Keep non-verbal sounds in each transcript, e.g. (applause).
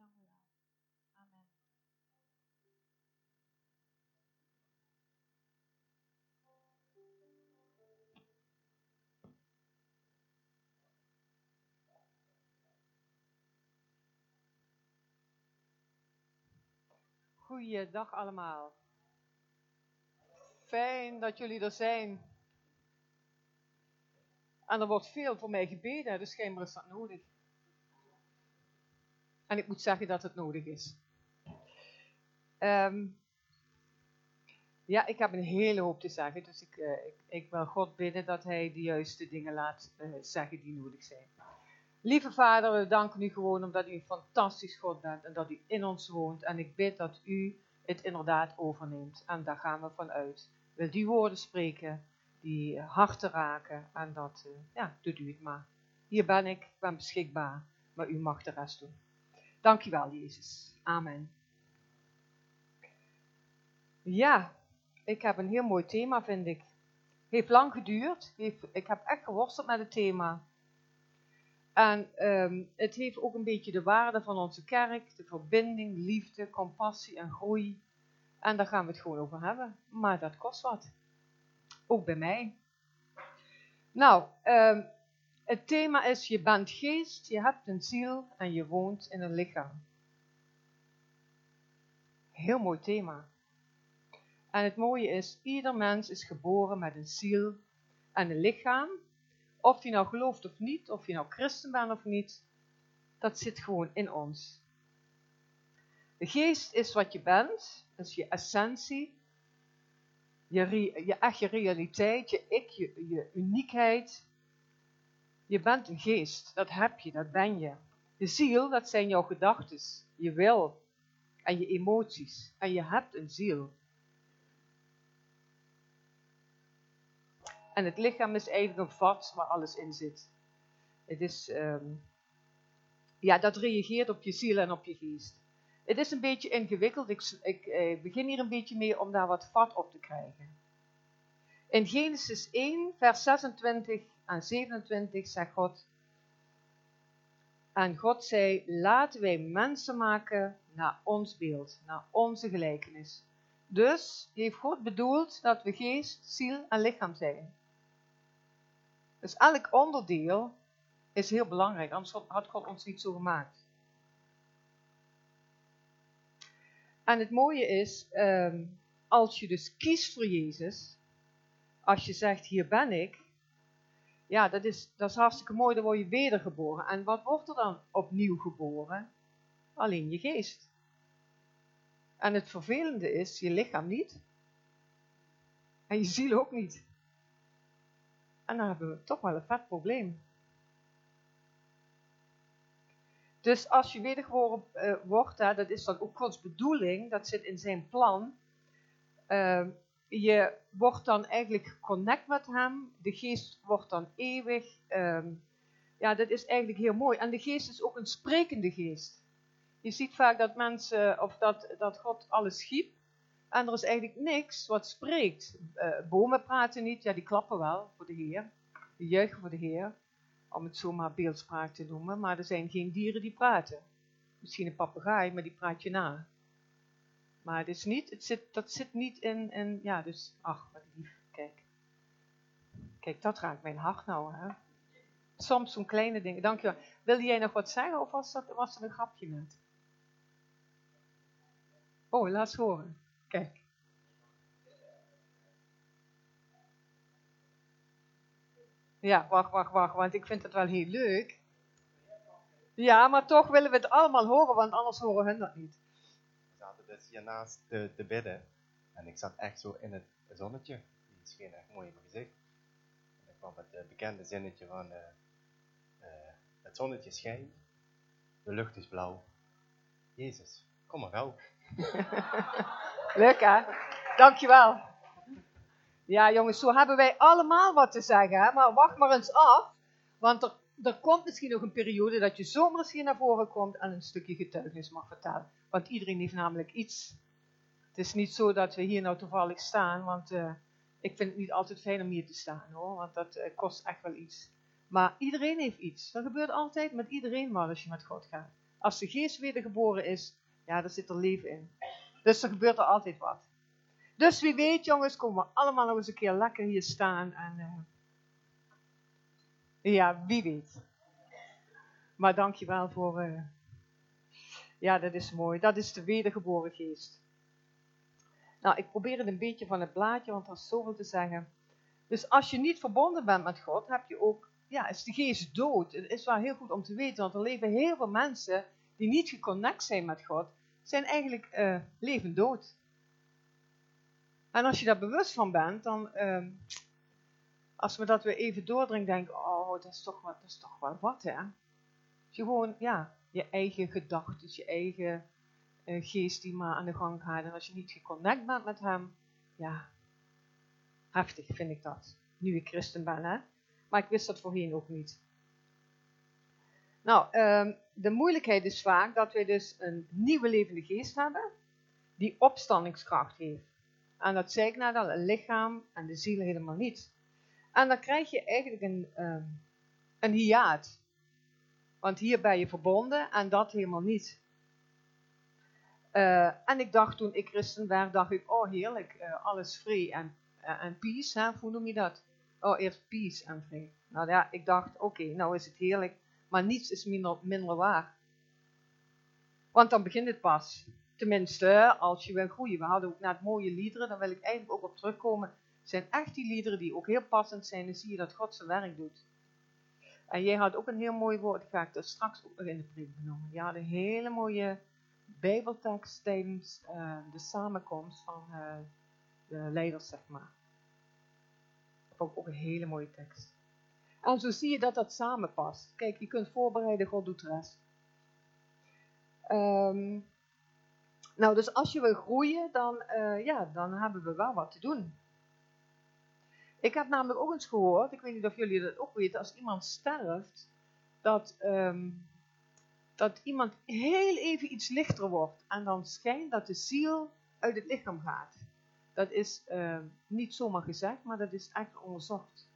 Dank u wel. Amen. Goeiedag allemaal. Fijn dat jullie er zijn. En er wordt veel voor mij gebeden, dus schijnbaar is dat nodig. En ik moet zeggen dat het nodig is. Ehm, ja, ik heb een hele hoop te zeggen, dus ik, eh, ik, ik wil God bidden dat Hij de juiste dingen laat eh, zeggen die nodig zijn. Lieve Vader, we danken u gewoon omdat u een fantastisch God bent en dat u in ons woont. En ik bid dat u het inderdaad overneemt. En daar gaan we vanuit. Wil die woorden spreken die harten raken en dat, uh, ja, doet u het maar. Hier ben ik, ik ben beschikbaar, maar u mag de rest doen. Dankjewel, Jezus. Amen. Ja, ik heb een heel mooi thema, vind ik. Heeft lang geduurd. Ik heb echt geworsteld met het thema. En um, het heeft ook een beetje de waarde van onze kerk, de verbinding, liefde, compassie en groei. En daar gaan we het gewoon over hebben. Maar dat kost wat. Ook bij mij. Nou, um, het thema is: je bent geest, je hebt een ziel en je woont in een lichaam. Heel mooi thema. En het mooie is: ieder mens is geboren met een ziel en een lichaam. Of je nou gelooft of niet, of je nou christen bent of niet, dat zit gewoon in ons. De geest is wat je bent, is je essentie, je, je echte realiteit, je ik, je, je uniekheid. Je bent een geest, dat heb je, dat ben je. De ziel, dat zijn jouw gedachten, je wil en je emoties. En je hebt een ziel. En het lichaam is eigenlijk een vat waar alles in zit. Het is, um, ja, dat reageert op je ziel en op je geest. Het is een beetje ingewikkeld. Ik, ik eh, begin hier een beetje mee om daar wat vat op te krijgen. In Genesis 1, vers 26 en 27 zegt God. En God zei: Laten wij mensen maken naar ons beeld, naar onze gelijkenis. Dus heeft God bedoeld dat we geest, ziel en lichaam zijn. Dus elk onderdeel is heel belangrijk, anders had God ons niet zo gemaakt. En het mooie is, um, als je dus kiest voor Jezus, als je zegt, hier ben ik, ja, dat is, dat is hartstikke mooi, dan word je wedergeboren. En wat wordt er dan opnieuw geboren? Alleen je geest. En het vervelende is, je lichaam niet. En je ziel ook niet. En dan hebben we toch wel een vet probleem. Dus als je wedergeboren uh, wordt, hè, dat is dan ook Gods bedoeling, dat zit in zijn plan. Uh, je wordt dan eigenlijk geconnect met hem, de geest wordt dan eeuwig. Uh, ja, dat is eigenlijk heel mooi. En de geest is ook een sprekende geest. Je ziet vaak dat mensen, of dat, dat God alles schiep, en er is eigenlijk niks wat spreekt. Uh, bomen praten niet, ja die klappen wel voor de Heer. Die juichen voor de Heer. Om het zomaar beeldspraak te noemen. Maar er zijn geen dieren die praten. Misschien een papegaai, maar die praat je na. Maar het is niet, het zit, dat zit niet in, in, ja dus, ach wat lief, kijk. Kijk, dat raakt mijn hart nou, hè. Soms zo'n kleine dingen, dankjewel. Wilde jij nog wat zeggen of was, dat, was er een grapje net? Oh, laat eens horen. Kijk. Ja, wacht, wacht, wacht, want ik vind het wel heel leuk. Ja, maar toch willen we het allemaal horen, want anders horen hun dat niet. Dus hiernaast te, bidden en ik zat echt zo in het zonnetje. Die scheen echt mooi in gezicht. En ik kwam het uh, bekende zinnetje van uh, uh, het zonnetje schijnt, de lucht is blauw. Jezus, kom maar gauw. (laughs) Leuk hè? Dankjewel. Ja jongens, zo hebben wij allemaal wat te zeggen. Hè? Maar wacht maar eens af. Want er, er komt misschien nog een periode dat je zomaar hier naar voren komt en een stukje getuigenis mag vertellen. Want iedereen heeft namelijk iets. Het is niet zo dat we hier nou toevallig staan, want uh, ik vind het niet altijd fijn om hier te staan hoor. Want dat uh, kost echt wel iets. Maar iedereen heeft iets. Dat gebeurt altijd met iedereen maar als je met God gaat. Als de geest wedergeboren is, ja, dan zit er leven in. Dus er gebeurt er altijd wat. Dus wie weet, jongens, komen we allemaal nog eens een keer lekker hier staan. En, uh, ja, wie weet. Maar dankjewel voor. Uh, ja, dat is mooi. Dat is de wedergeboren geest. Nou, ik probeer het een beetje van het blaadje, want er is zoveel te zeggen. Dus als je niet verbonden bent met God, heb je ook, ja, is de geest dood. Het is wel heel goed om te weten, want er leven heel veel mensen die niet geconnect zijn met God, zijn eigenlijk uh, leven dood. En als je daar bewust van bent, dan, uh, als we dat weer even doordringen, denken, oh, dat is toch, wat, dat is toch wel wat, hè. Als je gewoon, ja, je eigen gedachten, je eigen uh, geest die maar aan de gang gaat. En als je niet geconnect bent met hem, ja, heftig vind ik dat. Nu ik christen ben, hè. Maar ik wist dat voorheen ook niet. Nou, um, de moeilijkheid is vaak dat wij dus een nieuwe levende geest hebben, die opstandingskracht heeft. En dat zei ik net al, een lichaam en de ziel helemaal niet. En dan krijg je eigenlijk een, um, een hiaat. Want hier ben je verbonden en dat helemaal niet. Uh, en ik dacht toen ik christen werd, dacht ik, oh heerlijk, uh, alles vrij en, uh, en peace, hè? hoe noem je dat? Oh, eerst peace en vrij. Nou ja, ik dacht, oké, nou is het heerlijk, maar niets is minder, minder waar. Want dan begint het pas. Tenminste, als je wil groeien. We hadden ook net mooie liederen, daar wil ik eigenlijk ook op terugkomen. Zijn echt die liederen die ook heel passend zijn, dan zie je dat God zijn werk doet. En jij had ook een heel mooi woord, ga ik er straks ook nog in de preek benoemen. Je had een hele mooie bijbeltekst tijdens uh, de samenkomst van uh, de leiders, zeg maar. Dat vond ook een hele mooie tekst. En zo zie je dat dat samenpast. Kijk, je kunt voorbereiden, God doet de rest. Um, nou, dus als je wil groeien, dan, uh, ja, dan hebben we wel wat te doen. Ik heb namelijk ook eens gehoord, ik weet niet of jullie dat ook weten, als iemand sterft, dat, um, dat iemand heel even iets lichter wordt. En dan schijnt dat de ziel uit het lichaam gaat. Dat is uh, niet zomaar gezegd, maar dat is echt onderzocht.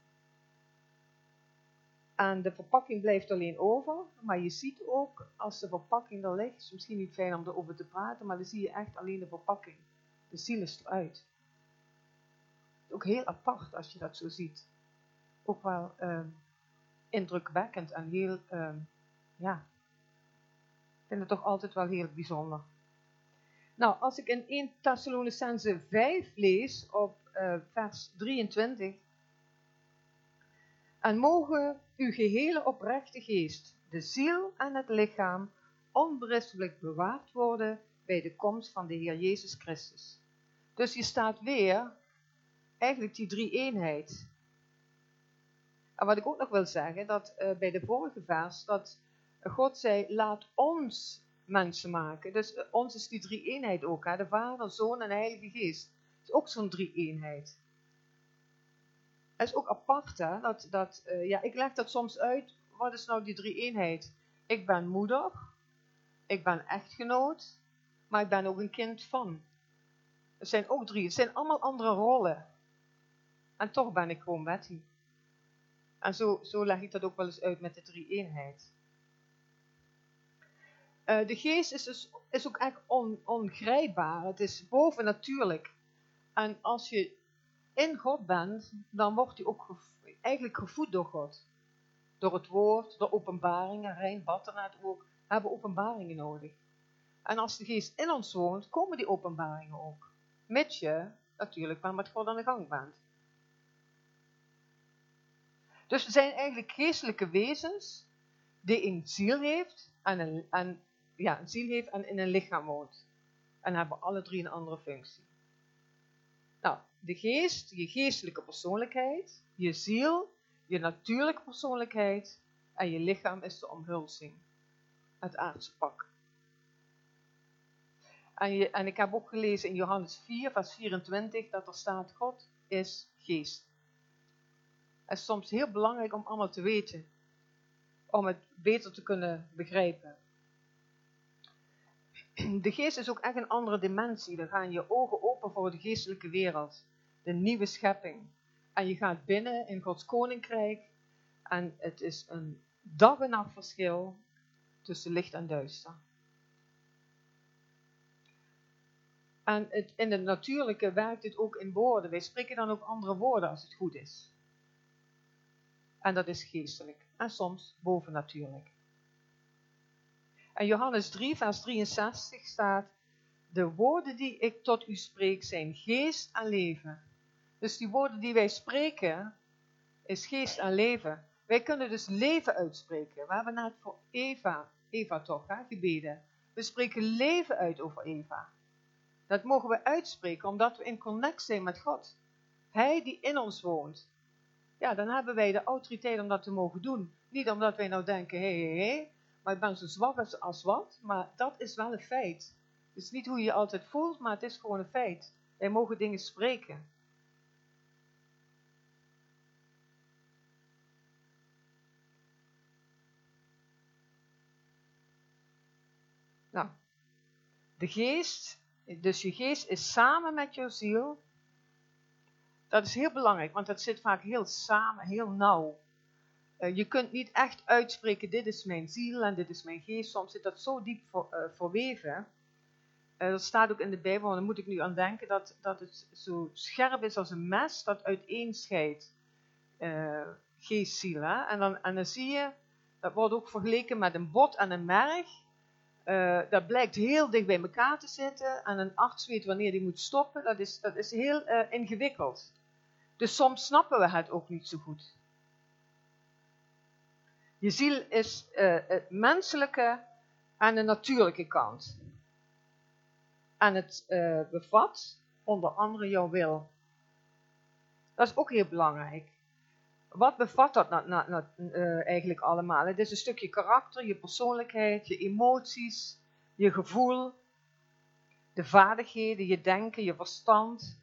En de verpakking blijft alleen over, maar je ziet ook als de verpakking er ligt, is misschien niet fijn om erover te praten, maar dan zie je echt alleen de verpakking. De ziel is eruit. Ook heel apart als je dat zo ziet. Ook wel uh, indrukwekkend en heel, uh, ja, ik vind het toch altijd wel heel bijzonder. Nou, als ik in 1 Thessalonicense 5 lees op uh, vers 23, en mogen uw gehele oprechte geest, de ziel en het lichaam, onberispelijk bewaard worden bij de komst van de Heer Jezus Christus. Dus je staat weer, eigenlijk die drie eenheid. En wat ik ook nog wil zeggen, dat uh, bij de vorige vers, dat God zei, laat ons mensen maken. Dus uh, ons is die drie eenheid ook, de Vader, Zoon en Heilige Geest. Het is ook zo'n drie eenheid. Het is ook apart, hè? Dat, dat, uh, ja, ik leg dat soms uit. Wat is nou die drie eenheid? Ik ben moeder, ik ben echtgenoot, maar ik ben ook een kind van. Het zijn ook drie. Het zijn allemaal andere rollen. En toch ben ik gewoon Betty. En zo, zo leg ik dat ook wel eens uit met de drie eenheid. Uh, de geest is, dus, is ook echt on, ongrijpbaar. Het is bovennatuurlijk. En als je in God bent, dan wordt je ook eigenlijk gevoed door God. Door het woord, door openbaringen. Rijn Battenaat ook, hebben openbaringen nodig. En als de geest in ons woont, komen die openbaringen ook. Mits je natuurlijk maar met God aan de gang bent. Dus we zijn eigenlijk geestelijke wezens die een ziel heeft en een, en, ja, een ziel heeft en in een lichaam woont. En hebben alle drie een andere functie. Nou, de geest, je geestelijke persoonlijkheid, je ziel, je natuurlijke persoonlijkheid en je lichaam is de omhulsing, het aardse pak. En, je, en ik heb ook gelezen in Johannes 4, vers 24, dat er staat, God is geest. Is soms heel belangrijk om allemaal te weten, om het beter te kunnen begrijpen. De geest is ook echt een andere dimensie. Dan gaan je ogen open voor de geestelijke wereld de nieuwe schepping. En je gaat binnen in Gods koninkrijk. En het is een dag en nacht verschil. tussen licht en duister. En het, in het natuurlijke werkt het ook in woorden. Wij spreken dan ook andere woorden als het goed is. En dat is geestelijk. En soms bovennatuurlijk. En Johannes 3, vers 63 staat: De woorden die ik tot u spreek zijn geest en leven. Dus die woorden die wij spreken, is geest en leven. Wij kunnen dus leven uitspreken. We hebben net voor Eva, Eva toch, hè, gebeden. We spreken leven uit over Eva. Dat mogen we uitspreken omdat we in connect zijn met God. Hij die in ons woont. Ja, dan hebben wij de autoriteit om dat te mogen doen. Niet omdat wij nou denken, hé, hé, hé, maar ik ben zo zwak als, wat. Maar dat is wel een feit. Het is niet hoe je je altijd voelt, maar het is gewoon een feit. Wij mogen dingen spreken. Nou, de geest, dus je geest is samen met jouw ziel. Dat is heel belangrijk, want dat zit vaak heel samen, heel nauw. Uh, je kunt niet echt uitspreken, dit is mijn ziel en dit is mijn geest. Soms zit dat zo diep voor, uh, verweven. Uh, dat staat ook in de Bijbel, en daar moet ik nu aan denken, dat, dat het zo scherp is als een mes dat uiteenscheidt geest, ziel. En, dan, en dan zie je, dat wordt ook vergeleken met een bot en een merg. Dat blijkt heel dicht bij elkaar te zitten en een arts weet wanneer die moet stoppen. Dat is, dat is heel ingewikkeld. Dus soms snappen we het ook niet zo goed. Je ziel is uh, het menselijke en de natuurlijke kant. En het bevat onder andere jouw wil. Dat is ook heel belangrijk. Wat bevat dat na, eigenlijk allemaal? Het is een stukje karakter, je persoonlijkheid, je emoties, je gevoel, de vaardigheden, je denken, je verstand.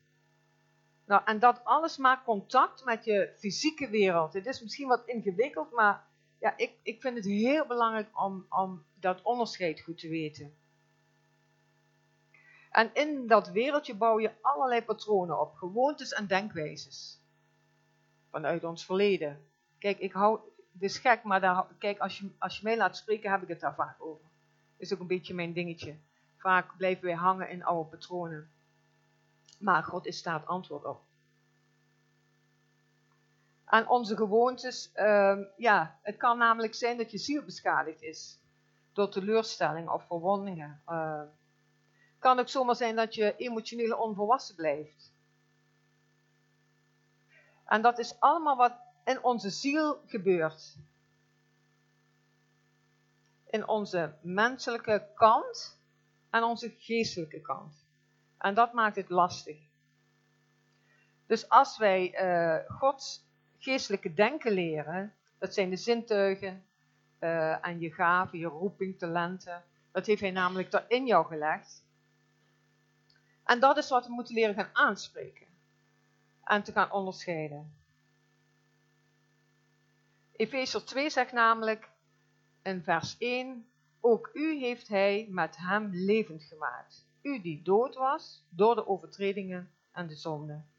Nou, en dat alles maakt contact met je fysieke wereld. Het is misschien wat ingewikkeld, maar ja, ik, ik vind het heel belangrijk om, om dat onderscheid goed te weten. En in dat wereldje bouw je allerlei patronen op, gewoontes en denkwijzes vanuit ons verleden. Kijk, ik hou, het is gek, maar daar, kijk, als je, als je mij laat spreken, heb ik het daar vaak over. Dat is ook een beetje mijn dingetje. Vaak blijven wij hangen in oude patronen. Maar God is het antwoord op. Aan onze gewoontes, uh, ja, het kan namelijk zijn dat je ziel beschadigd is. Door teleurstelling of verwondingen. Het kan ook zomaar zijn dat je emotioneel onvolwassen blijft. En dat is allemaal wat in onze ziel gebeurt. In onze menselijke kant en onze geestelijke kant. En dat maakt het lastig. Dus als wij uh, Gods geestelijke denken leren, dat zijn de zintuigen uh, en je gaven, je roeping, talenten, dat heeft hij namelijk daar in jou gelegd. En dat is wat we moeten leren gaan aanspreken en te gaan onderscheiden. Efezer 2 zegt namelijk in vers 1: Ook u heeft hij met hem levend gemaakt. U die dood was door de overtredingen en de zonden.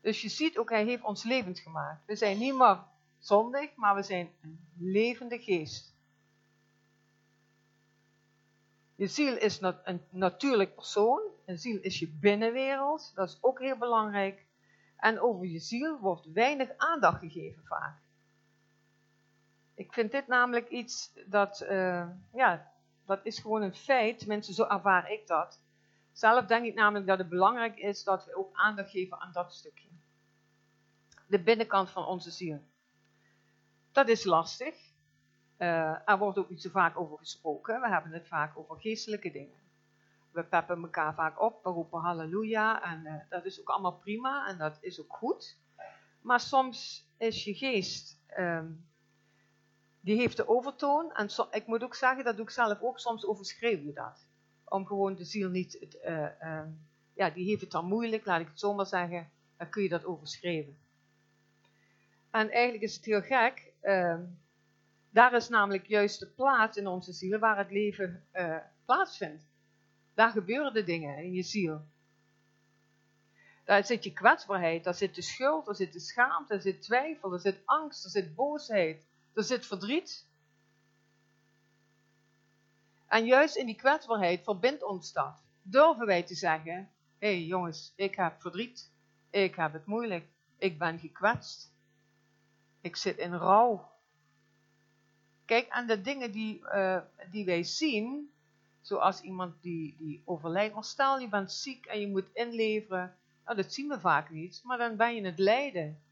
Dus je ziet ook, hij heeft ons levend gemaakt. We zijn niet meer zondig, maar we zijn een levende geest. Je ziel is een natuurlijk persoon. Een ziel is je binnenwereld. Dat is ook heel belangrijk. En over je ziel wordt weinig aandacht gegeven vaak. Ik vind dit namelijk iets dat, uh, ja, dat is gewoon een feit. Mensen, zo ervaar ik dat. Zelf denk ik namelijk dat het belangrijk is dat we ook aandacht geven aan dat stukje. De binnenkant van onze ziel. Dat is lastig. Uh, er wordt ook niet zo vaak over gesproken. We hebben het vaak over geestelijke dingen. We peppen elkaar vaak op, we roepen halleluja en uh, dat is ook allemaal prima en dat is ook goed. Maar soms is je geest um, die heeft de overtoon. En ik moet ook zeggen, dat doe ik zelf ook, soms overschreeuw je dat. Om gewoon de ziel niet, uh, uh, ja, die heeft het dan moeilijk, laat ik het zo maar zeggen, dan kun je dat overschreeuwen. En eigenlijk is het heel gek, uh, daar is namelijk juist de plaats in onze ziel waar het leven uh, plaatsvindt. Daar gebeuren de dingen in je ziel. Daar zit je kwetsbaarheid, daar zit de schuld, daar zit de schaamte, daar zit twijfel, daar zit angst, daar zit boosheid, er zit verdriet. En juist in die kwetsbaarheid verbindt ons dat. Durven wij te zeggen, hé hey jongens, ik heb verdriet, ik heb het moeilijk, ik ben gekwetst, ik zit in rouw. Kijk, en de dingen die, uh, die wij zien, zoals iemand die, die overlijdt, maar stel je bent ziek en je moet inleveren, nou, dat zien we vaak niet, maar dan ben je het lijden.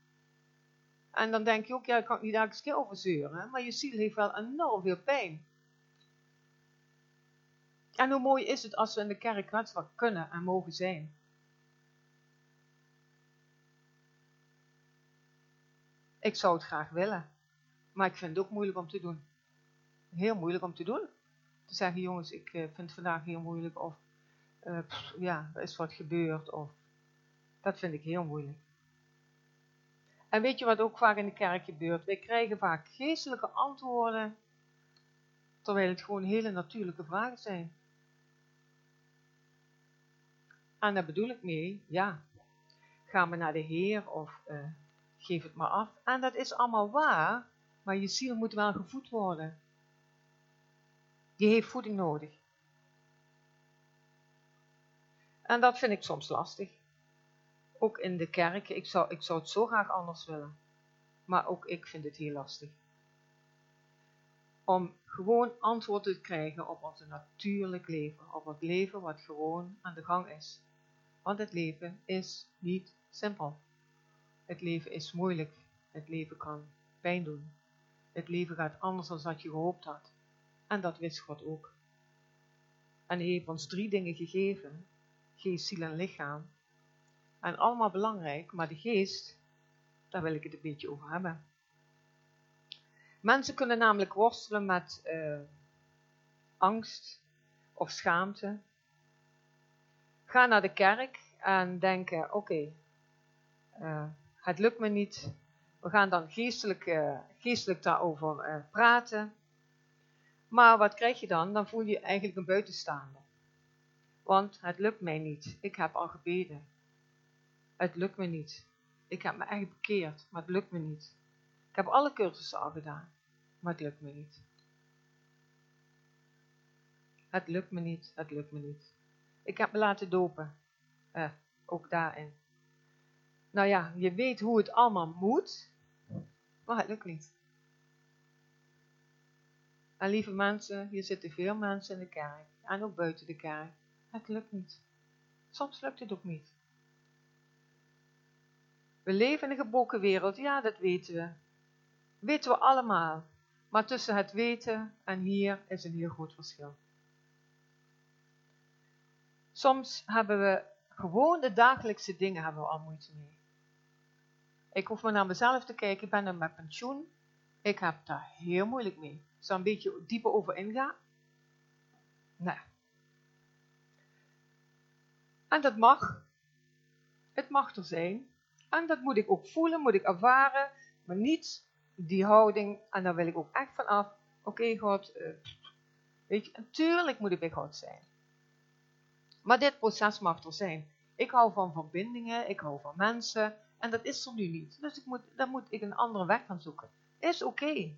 En dan denk je ook, ja, ik kan niet daar eens keer over zeuren, maar je ziel heeft wel enorm veel pijn. En hoe mooi is het als we in de kerk kwetsbaar kunnen en mogen zijn. Ik zou het graag willen, maar ik vind het ook moeilijk om te doen. Heel moeilijk om te doen. Te zeggen, jongens, ik eh, vind het vandaag heel moeilijk, of pff, ja, er is wat gebeurd, of dat vind ik heel moeilijk. En weet je wat ook vaak in de kerk gebeurt? Wij krijgen vaak geestelijke antwoorden, terwijl het gewoon hele natuurlijke vragen zijn. En daar bedoel ik mee, ja, gaan we naar de Heer of uh, geef het maar af. En dat is allemaal waar, maar je ziel moet wel gevoed worden. Die heeft voeding nodig. En dat vind ik soms lastig. Ook in de kerk, ik zou, ik zou het zo graag anders willen. Maar ook ik vind het heel lastig. Om gewoon antwoorden te krijgen op ons natuurlijk leven. Op het leven wat gewoon aan de gang is. Want het leven is niet simpel. Het leven is moeilijk. Het leven kan pijn doen. Het leven gaat anders dan wat je gehoopt had. En dat wist God ook. En hij heeft ons drie dingen gegeven. Geest, ziel en lichaam. En allemaal belangrijk, maar de geest, daar wil ik het een beetje over hebben. Mensen kunnen namelijk worstelen met uh, angst of schaamte. Ga naar de kerk en denken, oké, okay, uh, het lukt me niet. We gaan dan geestelijk, uh, geestelijk daarover praten. Maar wat krijg je dan? Dan voel je je eigenlijk een buitenstaander. Want het lukt mij niet. Ik heb al gebeden. Het lukt me niet. Ik heb me echt bekeerd, maar het lukt me niet. Ik heb alle cursussen al gedaan, maar het lukt me niet. Het lukt me niet, het lukt me niet. Ik heb me laten dopen. Eh, ook daarin. Nou ja, je weet hoe het allemaal moet, maar het lukt niet. En lieve mensen, hier zitten veel mensen in de kerk en ook buiten de kerk. Het lukt niet. Soms lukt het ook niet. We leven in een gebroken wereld, ja, dat weten we. Weten we allemaal. Maar tussen het weten en hier is een heel groot verschil. Soms hebben we gewoon de dagelijkse dingen hebben we al moeite mee. Ik hoef maar naar mezelf te kijken, ik ben er met pensioen. Ik heb daar heel moeilijk mee. Zou een beetje dieper over ingaan? Nee. En dat mag. Het mag er zijn. En dat moet ik ook voelen, moet ik ervaren, maar niet die houding, en daar wil ik ook echt van af. Oké, God, uh, weet je, natuurlijk moet ik bij God zijn. Maar dit proces mag er zijn. Ik hou van verbindingen, ik hou van mensen, en dat is er nu niet. Dus ik moet, daar moet ik een andere weg gaan zoeken. Is oké.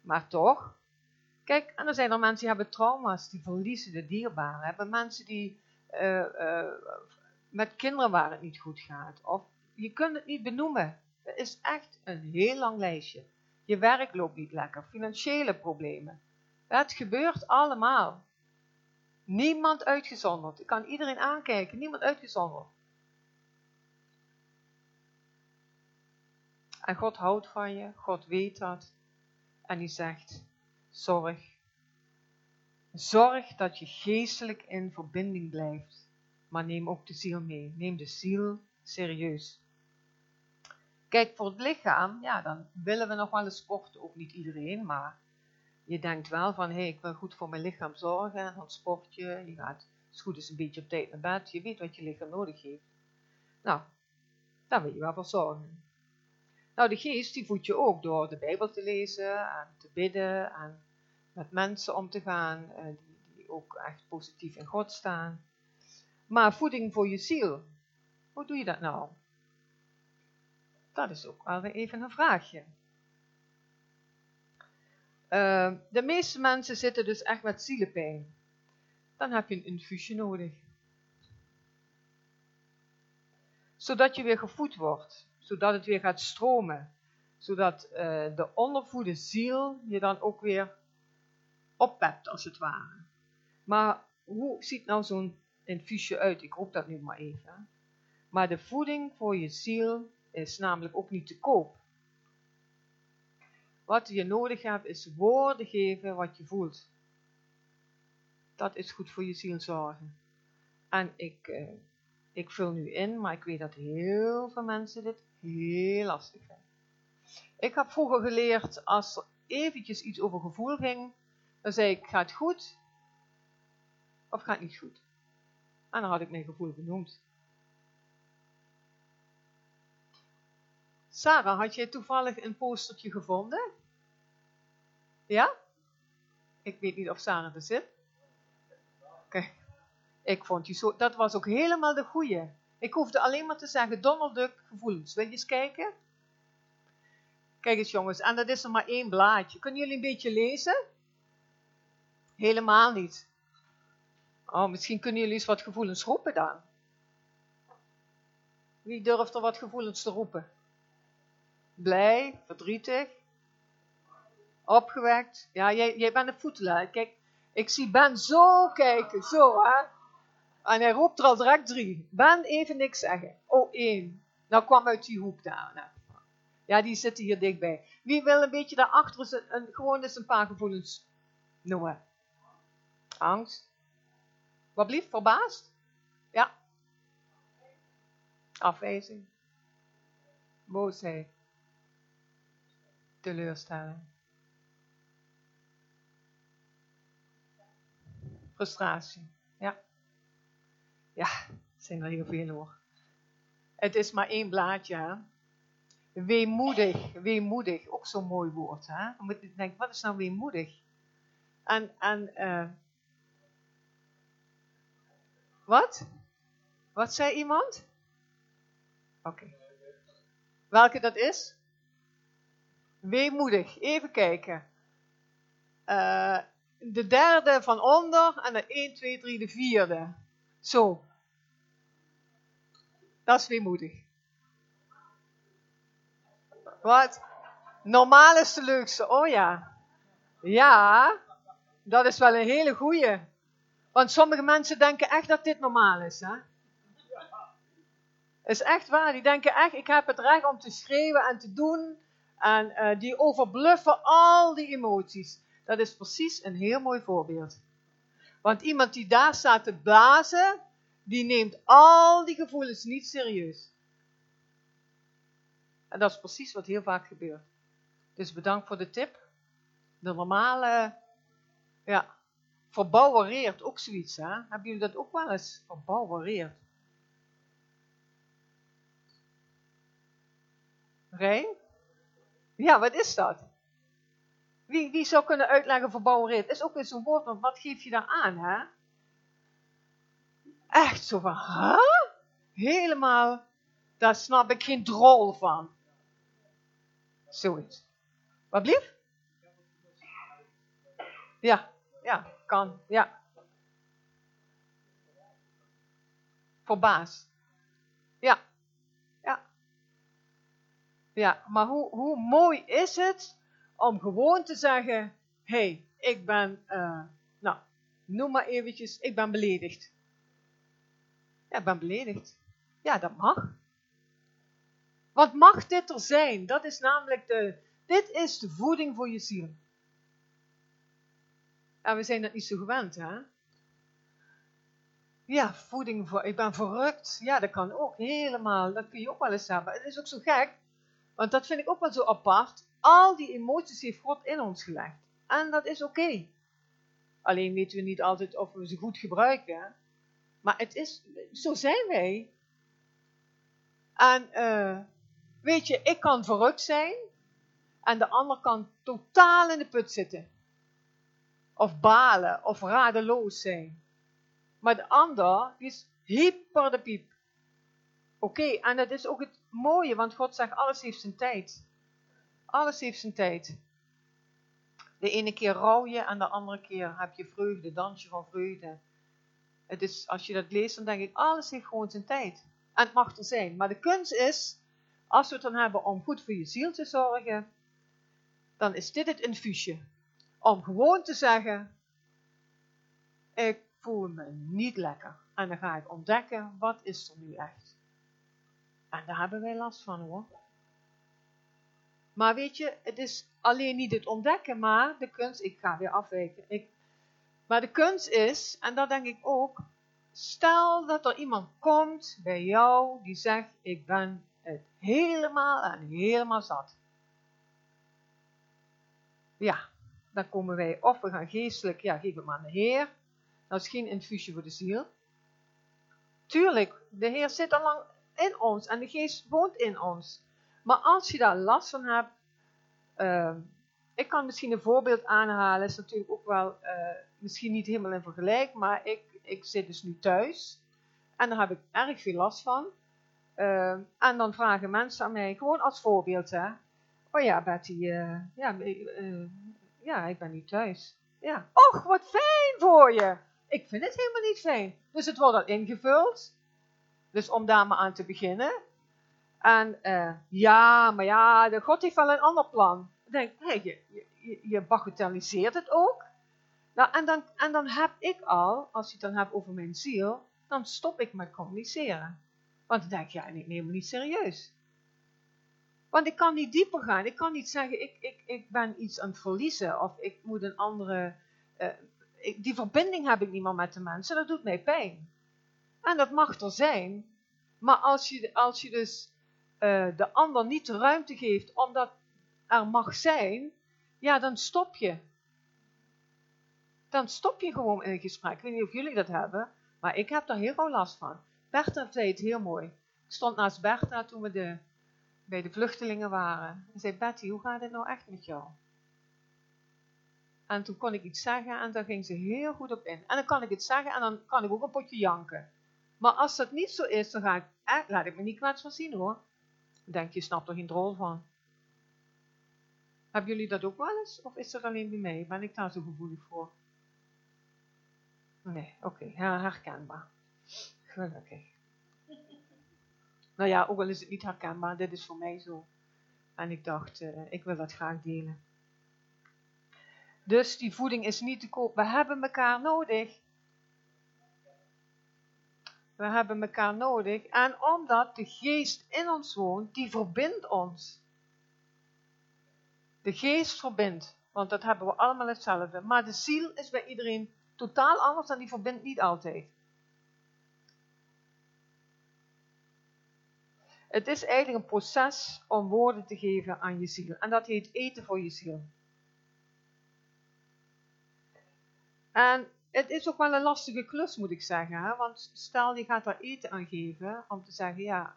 Maar toch, kijk, en er zijn er mensen die hebben trauma's, die verliezen de dierbaren. Hebben mensen die uh, uh, met kinderen waar het niet goed gaat, of je kunt het niet benoemen. Het is echt een heel lang lijstje. Je werk loopt niet lekker, financiële problemen. Het gebeurt allemaal. Niemand uitgezonderd. Ik kan iedereen aankijken, niemand uitgezonderd. En God houdt van je, God weet dat. En hij zegt, zorg. Zorg dat je geestelijk in verbinding blijft. Maar neem ook de ziel mee. Neem de ziel serieus. Kijk, voor het lichaam, ja, dan willen we nog wel eens sporten. Ook niet iedereen, maar je denkt wel van, hé, hey, ik wil goed voor mijn lichaam zorgen. En dan sport je, je gaat is goed is een beetje op tijd naar bed. Je weet wat je lichaam nodig heeft. Nou, daar wil je wel voor zorgen. Nou, de geest, die voedt je ook door de Bijbel te lezen en te bidden en met mensen om te gaan eh, die, die ook echt positief in God staan. Maar voeding voor je ziel, hoe doe je dat nou? Dat is ook alweer even een vraagje. Eh, de meeste mensen zitten dus echt met zielenpijn. Dan heb je een infuusje nodig. Zodat je weer gevoed wordt. Zodat het weer gaat stromen. Zodat eh, de ondervoede ziel je dan ook weer oppept, als het ware. Maar hoe ziet nou zo'n infuusje uit? Ik roep dat nu maar even. Maar de voeding voor je ziel is namelijk ook niet te koop. Wat je nodig hebt is woorden geven wat je voelt. Dat is goed voor je ziel zorgen. En ik, eh, ik vul nu in, maar ik weet dat heel veel mensen dit heel lastig vinden. Ik heb vroeger geleerd, als er eventjes iets over gevoel ging, dan zei ik, gaat het goed? Of gaat het niet goed? En dan had ik mijn gevoel genoemd. Sarah, had jij toevallig een postertje gevonden? Ja? Ik weet niet of Sarah er zit. Kijk, ik vond die zo, dat was ook helemaal de goeie. Ik hoefde alleen maar te zeggen, Donald Duck gevoelens. Wil je eens kijken? Kijk eens jongens, en dat is er maar één blaadje. Kunnen jullie een beetje lezen? Helemaal niet. Oh, misschien kunnen jullie eens wat gevoelens roepen dan. Wie durft er wat gevoelens te roepen? Blij, verdrietig, opgewekt. Ja, jij, jij bent een voetelaar. Kijk, ik zie Ben zo kijken, zo hè. En hij roept er al direct drie. Ben even niks zeggen. Oh, één. Nou kwam uit die hoek daar. Ja, die zitten hier dichtbij. Wie wil een beetje daarachter een, gewoon eens een paar gevoelens noemen? Angst. Wat blieft? Verbaasd? Ja. Afwijzing. Boosheid. Teleurstelling. Frustratie. Ja. Ja, zijn er heel veel hoor. Het is maar één blaadje. Hè? Weemoedig. Weemoedig. Ook zo'n mooi woord. Hè? Moet je denken, wat is nou weemoedig? En, en uh, wat? Wat zei iemand? Oké. Welke dat is? Weemoedig. Even kijken. Uh, de derde van onder en de 1, 2, 3, de vierde. Zo. Dat is weemoedig. Wat? Normaal is de leukste. Oh ja. Ja, dat is wel een hele goeie. Want sommige mensen denken echt dat dit normaal is. Hè? Is echt waar. Die denken echt, ik heb het recht om te schreeuwen en te doen. En uh, die overbluffen al die emoties. Dat is precies een heel mooi voorbeeld. Want iemand die daar staat te blazen, die neemt al die gevoelens niet serieus. En dat is precies wat heel vaak gebeurt. Dus bedankt voor de tip. De normale, ja, verbouwereert ook zoiets, hè? Hebben jullie dat ook wel eens verbouwereerd? Rijn? Ja, wat is dat? Wie, wie zou kunnen uitleggen verbouwereerd? Is ook weer zo'n woord, want wat geef je daar aan, hè? Echt zo van, huh? Helemaal, daar snap ik geen drol van. Zoiets. Wat lief? Ja, ja, kan, ja. Ja, ja. Ja, maar hoe, hoe mooi is het om gewoon te zeggen, hé, hey, ik ben, uh, nou, noem maar eventjes, ik ben beledigd. Ja, ik ben beledigd. Ja, dat mag. Wat mag dit er zijn? Dat is namelijk de, dit is de voeding voor je ziel. En we zijn dat niet zo gewend, hè? Ja, voeding voor, ik ben verrukt. Ja, dat kan ook helemaal, dat kun je ook wel eens hebben. Het is ook zo gek, want dat vind ik ook wel zo apart. Al die emoties heeft God in ons gelegd. En dat is oké. Alleen weten we niet altijd of we ze goed gebruiken. Maar het is, zo zijn wij. En uh, weet je, ik kan verrukt zijn. En de ander kan totaal in de put zitten. Of balen, of radeloos zijn. Maar de ander, is hyper de piep. Oké, en dat is ook het mooie, want God zegt, alles heeft zijn tijd. Alles heeft zijn tijd. De ene keer rouw je en de andere keer heb je vreugde, dans je van vreugde. Het is, als je dat leest, dan denk ik, alles heeft gewoon zijn tijd. En het mag er zijn. Maar de kunst is, als we het dan hebben om goed voor je ziel te zorgen, dan is dit het infuusje. Om gewoon te zeggen, ik voel me niet lekker. En dan ga ik ontdekken, wat is er nu echt? En daar hebben wij last van hoor. Maar weet je, het is alleen niet het ontdekken, maar de kunst, ik ga weer afwijken. Ik, maar de kunst is, en dat denk ik ook, stel dat er iemand komt bij jou die zegt, ik ben het helemaal en helemaal zat. Ja, dan komen wij, of we gaan geestelijk, ja, geef het maar aan de Heer. Dat is geen infusie voor de ziel. Tuurlijk, de Heer zit al lang in ons en de geest woont in ons. Maar als je daar last van hebt, uh, ik kan misschien een voorbeeld aanhalen, is natuurlijk ook wel uh, misschien niet helemaal in vergelijk, maar ik, ik zit dus nu thuis en daar heb ik erg veel last van. Uh, en dan vragen mensen aan mij, gewoon als voorbeeld, hè. Oh ja, Betty, uh, ja, ja, ik ben niet thuis. Ja, och, wat fijn voor je. Ik vind het helemaal niet fijn. Dus het wordt al ingevuld. Dus om daar maar aan te beginnen. En uh, ja, maar ja, de God heeft wel een ander plan. Denk, hey, je, je, je bagatelliseert het ook. Nou, en dan, en dan heb ik al, als je het dan hebt over mijn ziel, dan stop ik met communiceren. Want dan denk je, ja, ik neem me niet serieus. Want ik kan niet dieper gaan. Ik kan niet zeggen, ik, ik, ik ben iets aan het verliezen. Of ik moet een andere... Ik, die verbinding heb ik niet meer met de mensen. Dat doet mij pijn. En dat mag er zijn. Maar als je, als je dus uh, de ander niet de ruimte geeft omdat er mag zijn, ja, dan stop je. Dan stop je gewoon in een gesprek. Ik weet niet of jullie dat hebben, maar ik heb daar heel veel last van. Bertha zei het heel mooi. Ik stond naast Bertha toen we de, bij de vluchtelingen waren. En zei, Betty, hoe gaat het nou echt met jou? En toen kon ik iets zeggen en daar ging ze heel goed op in. En dan kan ik het zeggen en dan kan ik ook een potje janken. Maar als dat niet zo is, dan ga ik, eh, laat ik me niet kwetsbaar zien hoor. Denk je, snapt er geen drol van. Hebben jullie dat ook wel eens? Of is dat alleen bij mij? Ben ik daar zo gevoelig voor? Nee, oké, okay. herkenbaar. Gelukkig. Nou ja, ook al is het niet herkenbaar, dit is voor mij zo. En ik dacht, uh, ik wil dat graag delen. Dus die voeding is niet te koop. We hebben elkaar nodig. We hebben elkaar nodig. En omdat de geest in ons woont, die verbindt ons. De geest verbindt. Want dat hebben we allemaal hetzelfde. Maar de ziel is bij iedereen totaal anders en die verbindt niet altijd. Het is eigenlijk een proces om woorden te geven aan je ziel. En dat heet eten voor je ziel. En het is ook wel een lastige klus, moet ik zeggen. Hè? Want stel, je gaat daar eten aan geven, om te zeggen, ja,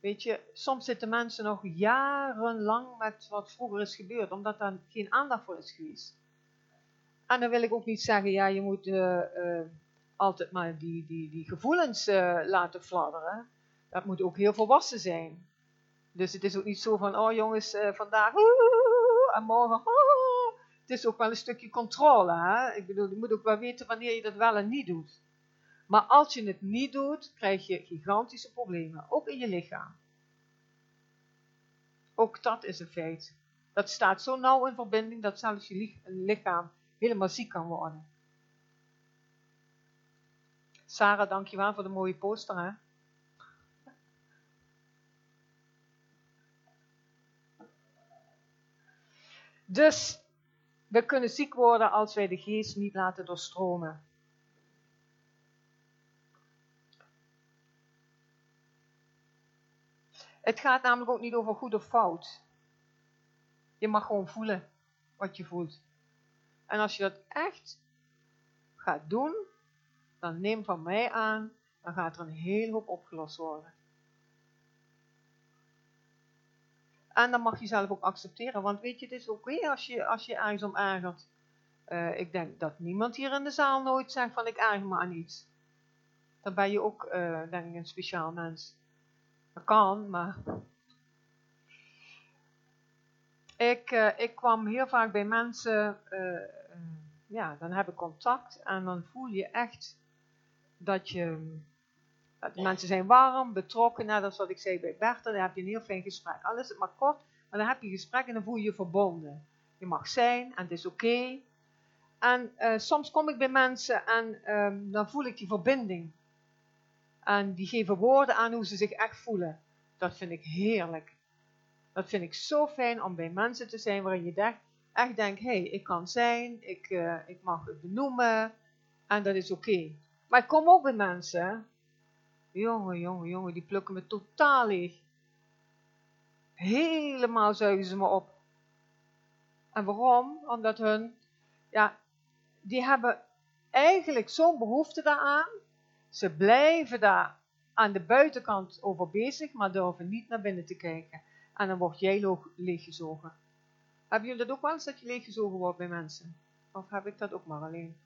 weet je, soms zitten mensen nog jarenlang met wat vroeger is gebeurd, omdat daar geen aandacht voor is geweest. En dan wil ik ook niet zeggen, ja, je moet uh, uh, altijd maar die, die, die gevoelens uh, laten fladderen. Dat moet ook heel volwassen zijn. Dus het is ook niet zo van, oh jongens, vandaag en morgen het is ook wel een stukje controle. Hè? Ik bedoel, je moet ook wel weten wanneer je dat wel en niet doet. Maar als je het niet doet, krijg je gigantische problemen, ook in je lichaam. Ook dat is een feit. Dat staat zo nauw in verbinding dat zelfs je lichaam helemaal ziek kan worden. Sarah, dankjewel voor de mooie poster. Hè? Dus we kunnen ziek worden als wij de geest niet laten doorstromen. Het gaat namelijk ook niet over goed of fout. Je mag gewoon voelen wat je voelt. En als je dat echt gaat doen, dan neem van mij aan, dan gaat er een hele hoop opgelost worden. En dan mag je zelf ook accepteren. Want weet je, het is oké als, je, als je ergens om ergert. Uh, ik denk dat niemand hier in de zaal nooit zegt van ik erger me aan iets. Dan ben je ook, uh, denk ik, een speciaal mens. Dat kan, maar... Ik, eh, ik kwam heel vaak bij mensen, eh, eh, ja, dan heb ik contact en dan voel je echt dat je, dat de mensen zijn warm, betrokken, net als wat ik zei bij Bertha, dan heb je een heel fijn gesprek. Al is het maar kort, maar dan heb je een gesprek en dan voel je je verbonden. Je mag zijn en het is oké. En eh, soms kom ik bij mensen en ehm, dan voel ik die verbinding. En die geven woorden aan hoe ze zich echt voelen. Dat vind ik heerlijk. Dat vind ik zo fijn om bij mensen te zijn waarin je echt, echt denkt, hé, hey, ik kan zijn, ik, eh, ik mag het benoemen en dat is oké. Maar ik kom ook bij mensen, jongen, jongen, jongen, die plukken me totaal leeg. Helemaal zuigen ze me op. En waarom? Omdat hun, ja, die hebben eigenlijk zo'n behoefte daaraan. Ze blijven daar aan de buitenkant over bezig, maar durven niet naar binnen te kijken. En dan word jij leeggezogen. Hebben jullie dat ook wel eens, dat je leeggezogen wordt bij mensen? Of heb ik dat ook maar alleen?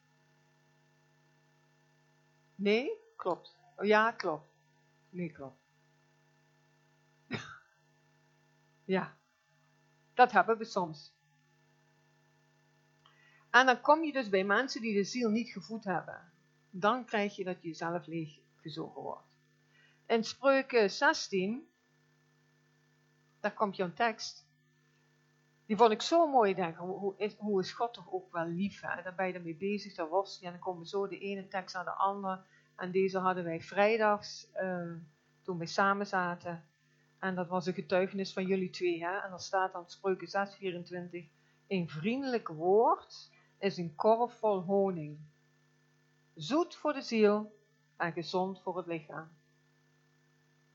Nee? Klopt. Oh, ja, klopt. Nee, klopt. ja. Dat hebben we soms. En dan kom je dus bij mensen die de ziel niet gevoed hebben. Dan krijg je dat je zelf leeggezogen wordt. In Spreuken 16, daar komt jouw tekst. Die vond ik zo mooi, denk ik. Hoe, is, hoe God toch ook wel lief? Hè? Daar ben je ermee bezig, daar worstel je. En dan komen zo de ene tekst naar de andere. En deze hadden wij vrijdags, eh, toen wij samen zaten. En dat was een getuigenis van jullie twee. Hè? En dan staat dan Spreuken 6, 24. Een vriendelijk woord is een korf vol honing. Zoet voor de ziel en gezond voor het lichaam.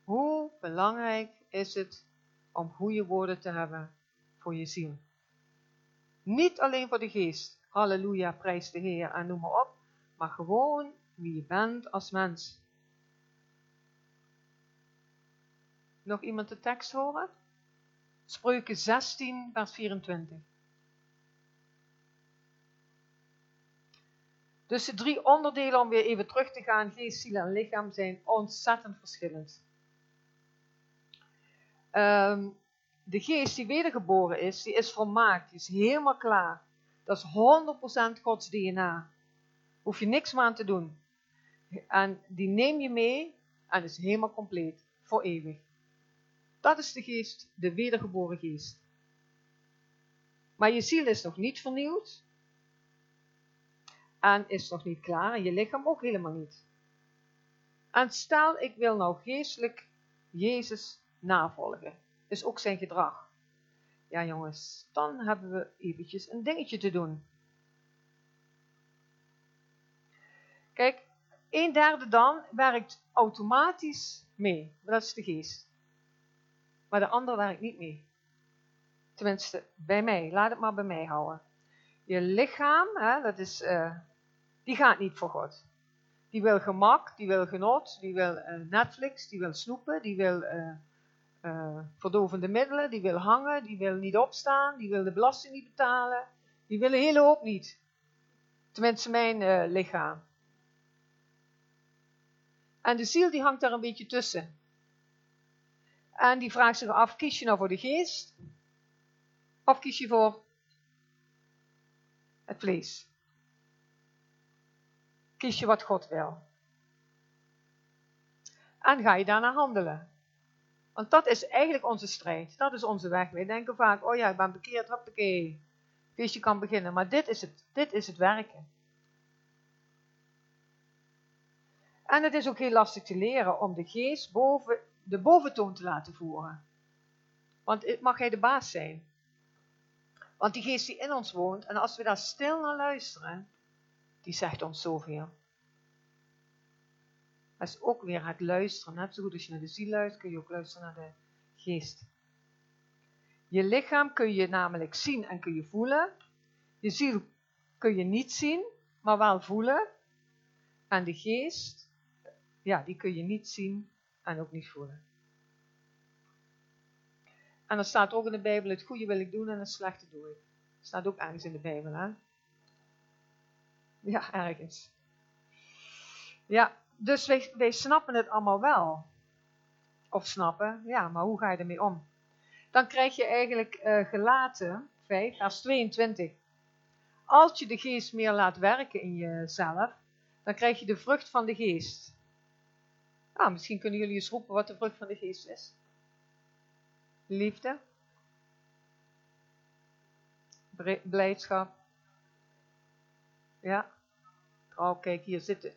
Hoe belangrijk is het om goede woorden te hebben voor je ziel? Niet alleen voor de geest, halleluja, prijs de Heer en noem maar op, maar gewoon wie je bent als mens. Nog iemand de tekst horen? Spreuken 16, vers 24. Dus de drie onderdelen, om weer even terug te gaan, geest, ziel en lichaam, zijn ontzettend verschillend. Ehm, de geest die wedergeboren is, die is volmaakt, die is helemaal klaar. Dat is 100% Gods DNA. Hoef je niks meer aan te doen. En die neem je mee en is helemaal compleet, voor eeuwig. Dat is de geest, de wedergeboren geest. Maar je ziel is nog niet vernieuwd. En is nog niet klaar. En je lichaam ook helemaal niet. En stel, ik wil nou geestelijk Jezus navolgen. Is ook zijn gedrag. Ja jongens, dan hebben we eventjes een dingetje te doen. Kijk, een derde dan werkt automatisch mee. Dat is de geest. Maar de andere werkt niet mee. Tenminste, bij mij. Laat het maar bij mij houden. Je lichaam, hè, dat is, uh, die gaat niet voor God. Die wil gemak, die wil genot, die wil uh, Netflix, die wil snoepen, die wil uh, verdovende middelen, die wil hangen, die wil niet opstaan, die wil de belasting niet betalen. Die wil een hele hoop niet. Tenminste, mijn lichaam. En de ziel die hangt daar een beetje tussen. En die vraagt zich af, kies je nou voor de geest? Of kies je voor het vlees? Kies je wat God wil? En ga je daarna handelen? Want dat is eigenlijk onze strijd. Dat is onze weg. Wij denken vaak, oh ja, ik ben bekeerd, hoppakee. Feestje kan beginnen. Maar dit is het, dit is het werken. En het is ook heel lastig te leren om de geest boven, de boventoon te laten voeren. Want mag hij de baas zijn. Want die geest die in ons woont, en als we daar stil naar luisteren, die zegt ons zoveel. Dat is ook weer het luisteren. Net zo goed als je naar de ziel luistert, kun je ook luisteren naar de geest. Je lichaam kun je namelijk zien en kun je voelen. Je ziel kun je niet zien, maar wel voelen. En de geest, ja, die kun je niet zien en ook niet voelen. En dan staat ook in de Bijbel, het goede wil ik doen en het slechte doe ik. Staat ook ergens in de Bijbel, hè? Ja, ergens. Ja, dus wij, snappen het allemaal wel. Of snappen, ja, maar hoe ga je ermee om? dan krijg je eigenlijk eh, gelaten 5, vers 22. Als je de geest meer laat werken in jezelf, dan krijg je de vrucht van de geest. Ah, misschien kunnen jullie eens roepen wat de vrucht van de geest is. Liefde. Blijdschap. Ja. Oh, kijk, hier zitten.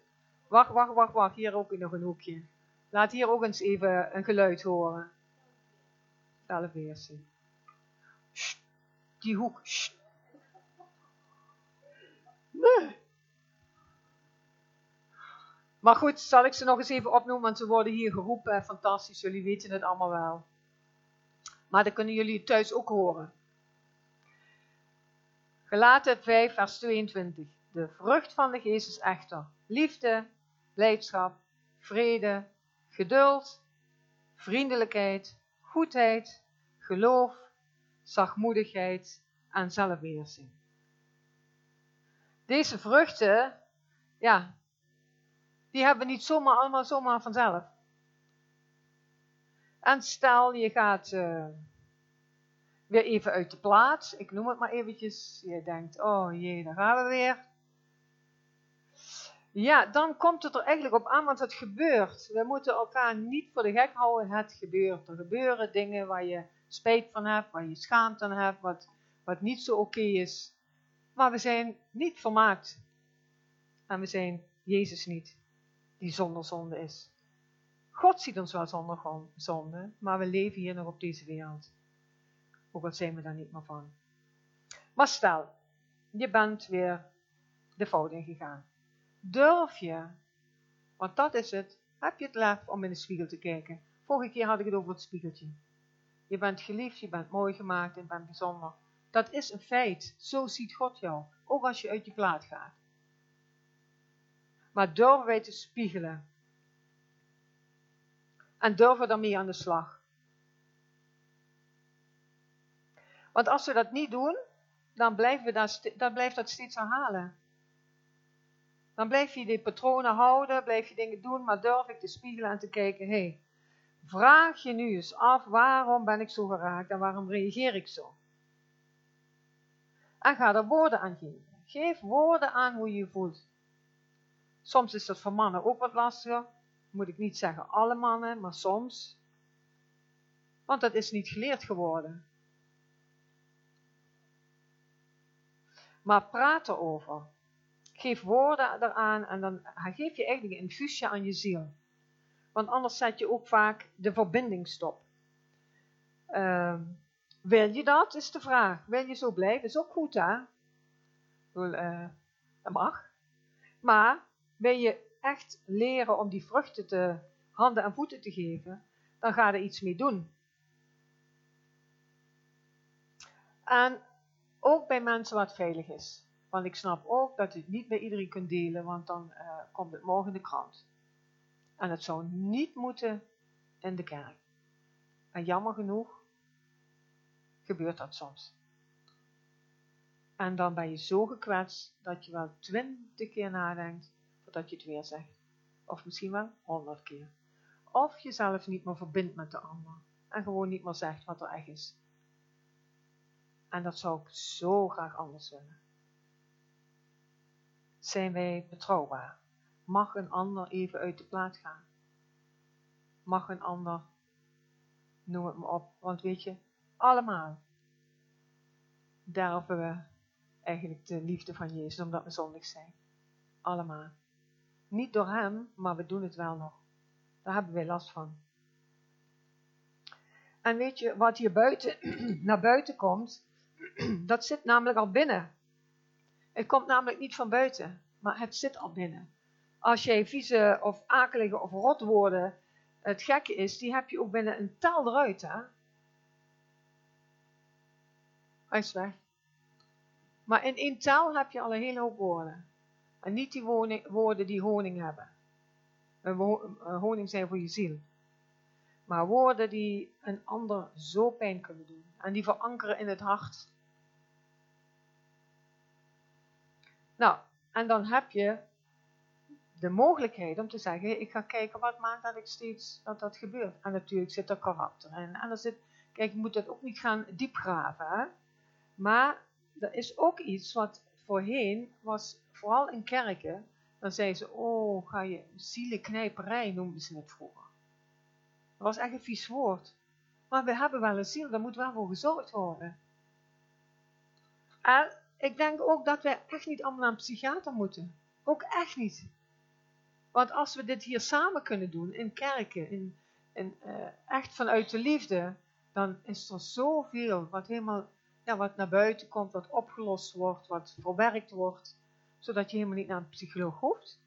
Wacht, wacht, wacht, wacht. Hier ook nog een hoekje. Laat hier ook eens even een geluid horen. Sst, Die hoek. Nee. Maar goed, zal ik ze nog eens even opnoemen, want ze worden hier geroepen. Fantastisch, jullie weten het allemaal wel. Maar dan kunnen jullie thuis ook horen. Gelaten 5, vers 22. De vrucht van de geest is echter liefde, blijdschap, vrede, geduld, vriendelijkheid, goedheid, geloof, zachtmoedigheid en zelfbeheersing. Deze vruchten, ja, die hebben we niet zomaar allemaal zomaar vanzelf. En stel je gaat uh, weer even uit de plaats, ik noem het maar eventjes, je denkt, oh jee, daar gaan we weer. Ja, dan komt het er eigenlijk op aan, want het gebeurt. We moeten elkaar niet voor de gek houden, het gebeurt. Er gebeuren dingen waar je spijt van hebt, waar je schaamt aan hebt, wat, wat niet zo oké is. Maar we zijn niet vermaakt. En we zijn Jezus niet, die zonder zonde is. God ziet ons wel zonder zonde, maar we leven hier nog op deze wereld. Ook al zijn we daar niet meer van. Maar stel, je bent weer de fout ingegaan. Durf je, want dat is het, heb je het lef om in de spiegel te kijken. Vorige keer had ik het over het spiegeltje. Je bent geliefd, je bent mooi gemaakt en bent bijzonder. Dat is een feit. Zo ziet God jou, ook als je uit je plaat gaat. Maar durven wij te spiegelen. En durven daarmee aan de slag. Want als we dat niet doen, dan, blijven we dat, blijft dat steeds herhalen. Dan blijf je die patronen houden, blijf je dingen doen, maar durf ik te spiegelen en te kijken, hé, hey, vraag je nu eens af, waarom ben ik zo geraakt en waarom reageer ik zo? En ga er woorden aan geven. Geef woorden aan hoe je je voelt. Soms is dat voor mannen ook wat lastiger. Moet ik niet zeggen alle mannen, maar soms. Want dat is niet geleerd geworden. Maar praat erover. Geef woorden eraan en dan geef je eigenlijk een infuusje aan je ziel. Want anders zet je ook vaak de verbinding stop. Uh, wil je dat, is de vraag. Wil je zo blijven? Is ook goed, hè? Uh, dat mag. Maar wil je echt leren om die vruchten te handen en voeten te geven, dan ga er iets mee doen. En ook bij mensen wat veilig is. Want ik snap ook dat je het niet bij iedereen kunt delen, want dan uh, komt het morgen in de krant. En het zou niet moeten in de kerk. En jammer genoeg gebeurt dat soms. En dan ben je zo gekwetst dat je wel twintig keer nadenkt voordat je het weer zegt. Of misschien wel honderd keer. Of jezelf niet meer verbindt met de ander. En gewoon niet meer zegt wat er echt is. En dat zou ik zo graag anders willen. Zijn wij betrouwbaar? Mag een ander even uit de plaat gaan? Mag een ander, noem het me op, want weet je, allemaal derven we eigenlijk de liefde van Jezus omdat we zondig zijn. Allemaal. Niet door Hem, maar we doen het wel nog. Daar hebben wij last van. En weet je, wat hier buiten, (clears throat) naar buiten komt, (clears throat) dat zit namelijk al binnen. Het komt namelijk niet van buiten, maar het zit al binnen. Als jij vieze of akelige of rotwoorden, het gekke is, die heb je ook binnen een taal eruit, hè. Hij is weg. Maar in één taal heb je al een hele hoop woorden. En niet die woorden die honing hebben. Honing zijn voor je ziel. Maar woorden die een ander zo pijn kunnen doen. En die verankeren in het hart. Nou, en dan heb je de mogelijkheid om te zeggen, ik ga kijken wat maakt dat ik steeds, dat dat gebeurt. En natuurlijk zit er karakter in. En er zit, Kijk, je moet dat ook niet gaan diepgraven. Maar er is ook iets wat voorheen was, vooral in kerken, dan zeiden ze, oh, ga je zielenknijperij noemden ze het vroeger. Dat was echt een vies woord. Maar we hebben wel een ziel, daar moet wel voor gezorgd worden. En ik denk ook dat wij echt niet allemaal naar een psychiater moeten. Ook echt niet. Want als we dit hier samen kunnen doen, in kerken, in, uh, echt vanuit de liefde, dan is er zoveel wat helemaal, ja, wat naar buiten komt, wat opgelost wordt, wat verwerkt wordt, zodat je helemaal niet naar een psycholoog hoeft.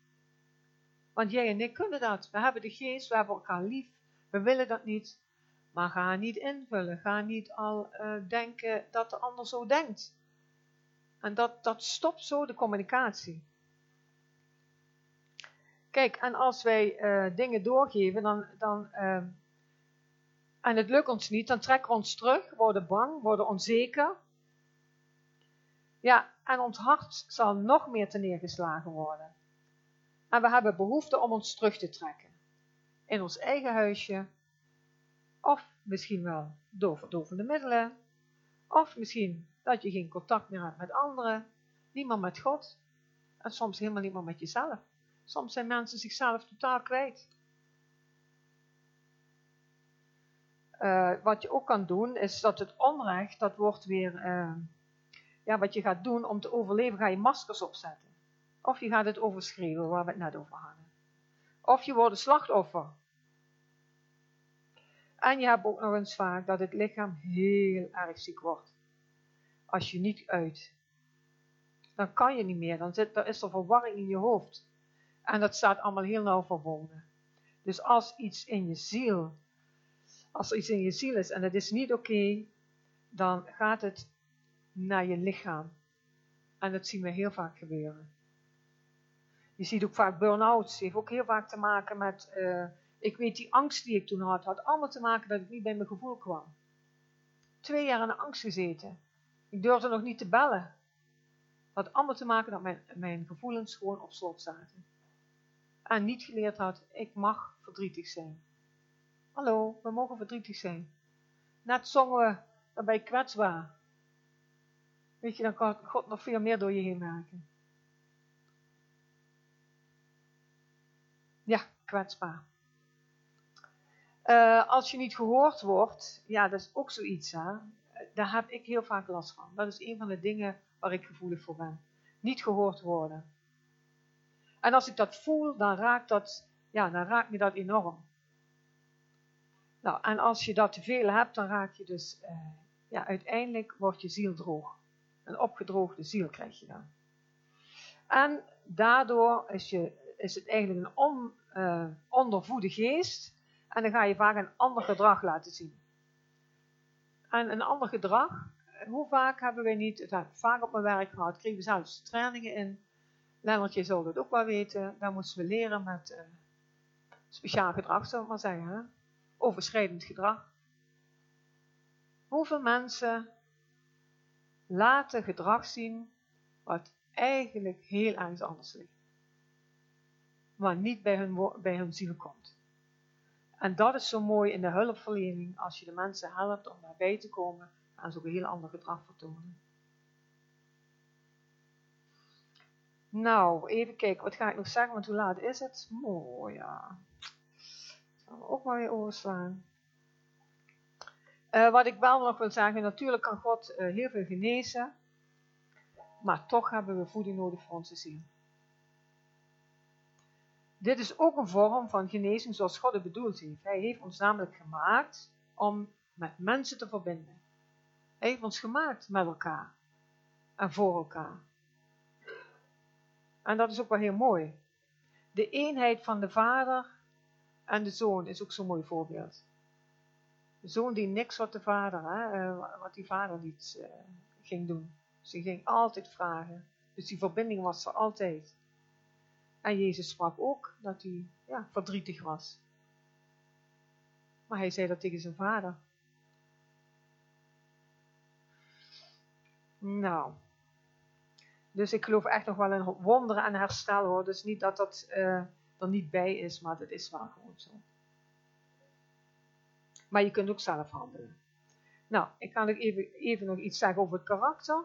Want jij en ik kunnen dat. We hebben de geest, we hebben elkaar lief, we willen dat niet. Maar ga niet invullen, ga niet al uh, denken dat de ander zo denkt. En dat, dat stopt zo de communicatie. Kijk, en als wij uh, dingen doorgeven, dan, dan, uh, en het lukt ons niet, dan trekken we ons terug, worden bang, worden onzeker. Ja, en ons hart zal nog meer te neergeslagen worden. En we hebben behoefte om ons terug te trekken. In ons eigen huisje. Of misschien wel door verdovende middelen. Of misschien dat je geen contact meer hebt met anderen. Niemand met God. En soms helemaal niet meer met jezelf. Soms zijn mensen zichzelf totaal kwijt. Uh, wat je ook kan doen, is dat het onrecht, dat wordt weer, uh, ja, wat je gaat doen om te overleven, ga je maskers opzetten. Of je gaat het overschreeuwen, waar we het net over hadden. Of je wordt een slachtoffer. En je hebt ook nog eens vaak dat het lichaam heel erg ziek wordt. Als je niet uit. Dan kan je niet meer, dan, zit, is er verwarring in je hoofd. En dat staat allemaal heel nauw verbonden. Dus als iets in je ziel, als er iets in je ziel is en het is niet oké, dan gaat het naar je lichaam. En dat zien we heel vaak gebeuren. Je ziet ook vaak burn-outs, heeft ook heel vaak te maken met, uh, ik weet die angst die ik toen had, had allemaal te maken dat ik niet bij mijn gevoel kwam. Twee jaar in de angst gezeten. Ik durfde nog niet te bellen. had allemaal te maken dat mijn, mijn gevoelens gewoon op slot zaten en niet geleerd had, ik mag verdrietig zijn. Hallo, we mogen verdrietig zijn. Net zongen we, dan ben je kwetsbaar. Weet je, dan kan God nog veel meer door je heen maken. Ja, kwetsbaar. Uh, als je niet gehoord wordt, ja, dat is ook zoiets, hè. Daar heb ik heel vaak last van. Dat is een van de dingen waar ik gevoelig voor ben. Niet gehoord worden. En als ik dat voel, dan raakt, dat, ja, dan raakt me dat enorm. Nou, en als je dat te veel hebt, dan raak je dus, uh, ja, uiteindelijk wordt je ziel droog. Een opgedroogde ziel krijg je dan. En daardoor is, je, is het eigenlijk een on, uh, ondervoede geest. En dan ga je vaak een ander gedrag laten zien. En een ander gedrag, hoe vaak hebben wij niet, het vaak op mijn werk gehad, kregen we zelfs trainingen in Lennart, je zal het ook wel weten, daar moesten we leren met uh, speciaal gedrag, zou ik maar zeggen. Hè? Overschrijdend gedrag. Hoeveel mensen laten gedrag zien wat eigenlijk heel ergens anders ligt. Maar niet bij hun, bij hun ziel komt. En dat is zo mooi in de hulpverlening. Als je de mensen helpt om daarbij te komen, ook een heel ander gedrag vertonen. Nou, even kijken, wat ga ik nog zeggen, want hoe laat is het? Mooi, ja. We ook maar weer overslaan. Uh, wat ik wel nog wil zeggen, natuurlijk kan God uh, heel veel genezen, maar toch hebben we voeding nodig voor onze ziel. Dit is ook een vorm van genezing zoals God het bedoeld heeft. Hij heeft ons namelijk gemaakt om met mensen te verbinden. Hij heeft ons gemaakt met elkaar en voor elkaar. En dat is ook wel heel mooi. De eenheid van de vader en de zoon is ook zo'n mooi voorbeeld. De zoon die niks wat de vader, hè, eh, wat die vader niet uh, ging doen. Ze ging altijd vragen. Dus die verbinding was er altijd. En Jezus sprak ook dat hij ja, verdrietig was. Maar hij zei dat tegen zijn vader. Nou, dus ik geloof echt nog wel in wonderen en herstel hoor. Dus niet dat dat uh, er niet bij is, maar dat is wel gewoon zo. Maar je kunt ook zelf handelen. Nou, ik ga nog even, even nog iets zeggen over het karakter.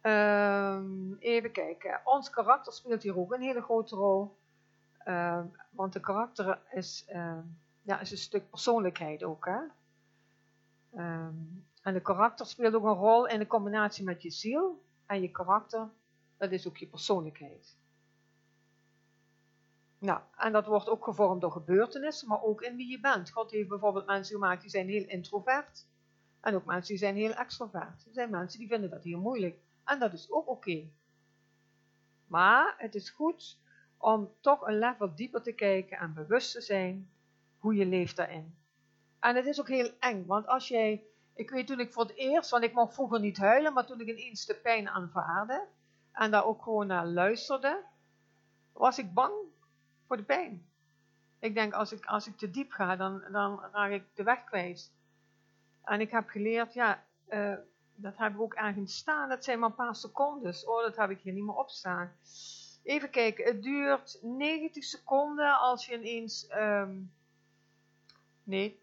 Ehm, even kijken. Ons karakter speelt hier ook een hele grote rol. Ehm, want de karakter is, ehm, ja, is een stuk persoonlijkheid ook. Hè? En de karakter speelt ook een rol in de combinatie met je ziel. En je karakter, dat is ook je persoonlijkheid. Nou, en dat wordt ook gevormd door gebeurtenissen, maar ook in wie je bent. God heeft bijvoorbeeld mensen gemaakt die zijn heel introvert. En ook mensen die zijn heel extrovert. Er zijn mensen die vinden dat heel moeilijk. En dat is ook oké. Maar het is goed om toch een level dieper te kijken en bewust te zijn hoe je leeft daarin. En het is ook heel eng, want als jij, ik weet toen ik voor het eerst, want ik mocht vroeger niet huilen, maar toen ik ineens de pijn aanvaarde en daar ook gewoon naar luisterde, was ik bang voor de pijn. Ik denk, als ik, als ik te diep ga, dan, dan raak ik de weg kwijt. En ik heb geleerd, ja, uh, dat heb ik ook ergens staan, dat zijn maar een paar secondes. Oh, dat heb ik hier niet meer op staan. Even kijken, het duurt 90 seconden als je ineens, um, nee,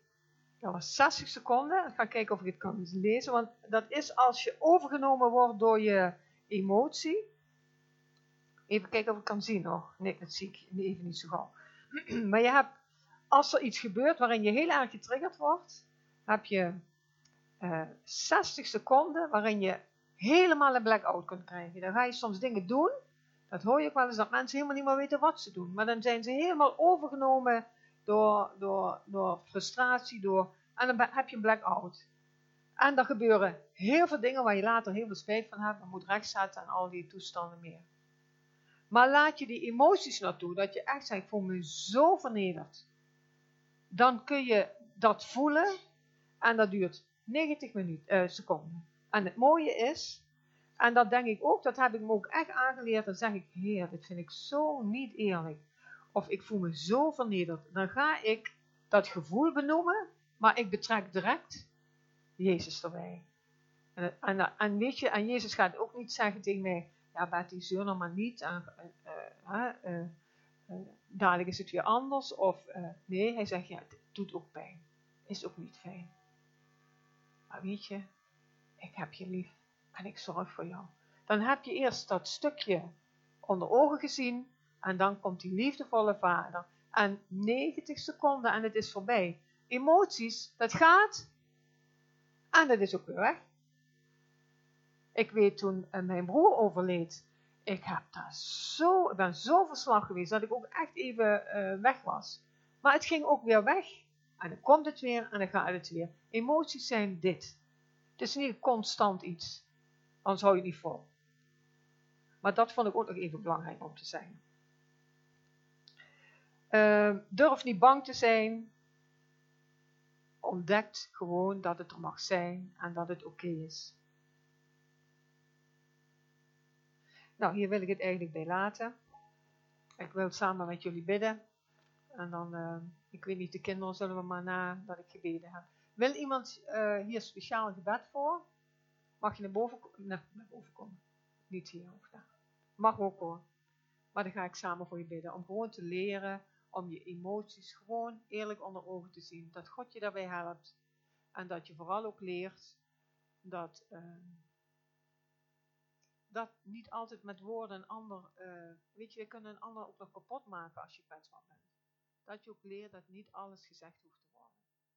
dat was 60 seconden. Ik ga kijken of ik het kan lezen, want dat is als je overgenomen wordt door je emotie. Even kijken of ik kan zien nog. Nee, dat zie ik even niet zo gauw. (clears throat) maar je hebt, als er iets gebeurt waarin je heel erg getriggerd wordt, heb je uh, 60 seconden waarin je helemaal een blackout kunt krijgen. Dan ga je soms dingen doen, dat hoor je wel eens, dat mensen helemaal niet meer weten wat ze doen. Maar dan zijn ze helemaal overgenomen door, door, door frustratie, door, en dan heb je een blackout. En er gebeuren heel veel dingen waar je later heel veel spijt van hebt, en moet rechtzetten en al die toestanden meer. Maar laat je die emoties naartoe, dat je echt zegt, ik voel me zo vernederd. Dan kun je dat voelen en dat duurt 90 minuten, uh, seconden. En het mooie is, en dat denk ik ook, dat heb ik me ook echt aangeleerd, dan zeg ik, heer, dit vind ik zo niet eerlijk. Of ik voel me zo vernederd. Dan ga ik dat gevoel benoemen, maar ik betrek direct Jezus erbij. En, en, en weet je, en Jezus gaat ook niet zeggen tegen mij, ja Betty, zeur nou maar niet, en, uh, uh, dadelijk is het weer anders. Of nee, hij zegt, ja, het doet ook pijn. Is ook niet fijn. Maar weet je, ik heb je lief en ik zorg voor jou. Dan heb je eerst dat stukje onder ogen gezien en dan komt die liefdevolle vader. En 90 seconden en het is voorbij. Emoties, dat gaat en dat is ook weer weg. Ik weet toen mijn broer overleed, ik, heb daar zo, ik ben zo verslag geweest dat ik ook echt even uh, weg was. Maar het ging ook weer weg. En dan komt het weer en dan gaat het weer. Emoties zijn dit. Het is niet constant iets. Anders hou je het niet vol. Maar dat vond ik ook nog even belangrijk om te zeggen. Uh, durf niet bang te zijn. Ontdekt gewoon dat het er mag zijn en dat het oké is. Nou, hier wil ik het eigenlijk bij laten. Ik wil samen met jullie bidden. En dan, uh, ik weet niet, de kinderen zullen we maar na dat ik gebeden heb. Wil iemand uh, hier speciaal gebed voor? Mag je naar boven, nee, naar boven komen? Niet hier of daar. Mag ook hoor. Maar dan ga ik samen voor je bidden. Om gewoon te leren, om je emoties gewoon eerlijk onder ogen te zien. Dat God je daarbij helpt. En dat je vooral ook leert dat, uh, dat niet altijd met woorden een ander, uh, weet je, we kunnen een ander ook nog kapot maken als je kwetsbaar bent. Dat je ook leert dat niet alles gezegd hoeft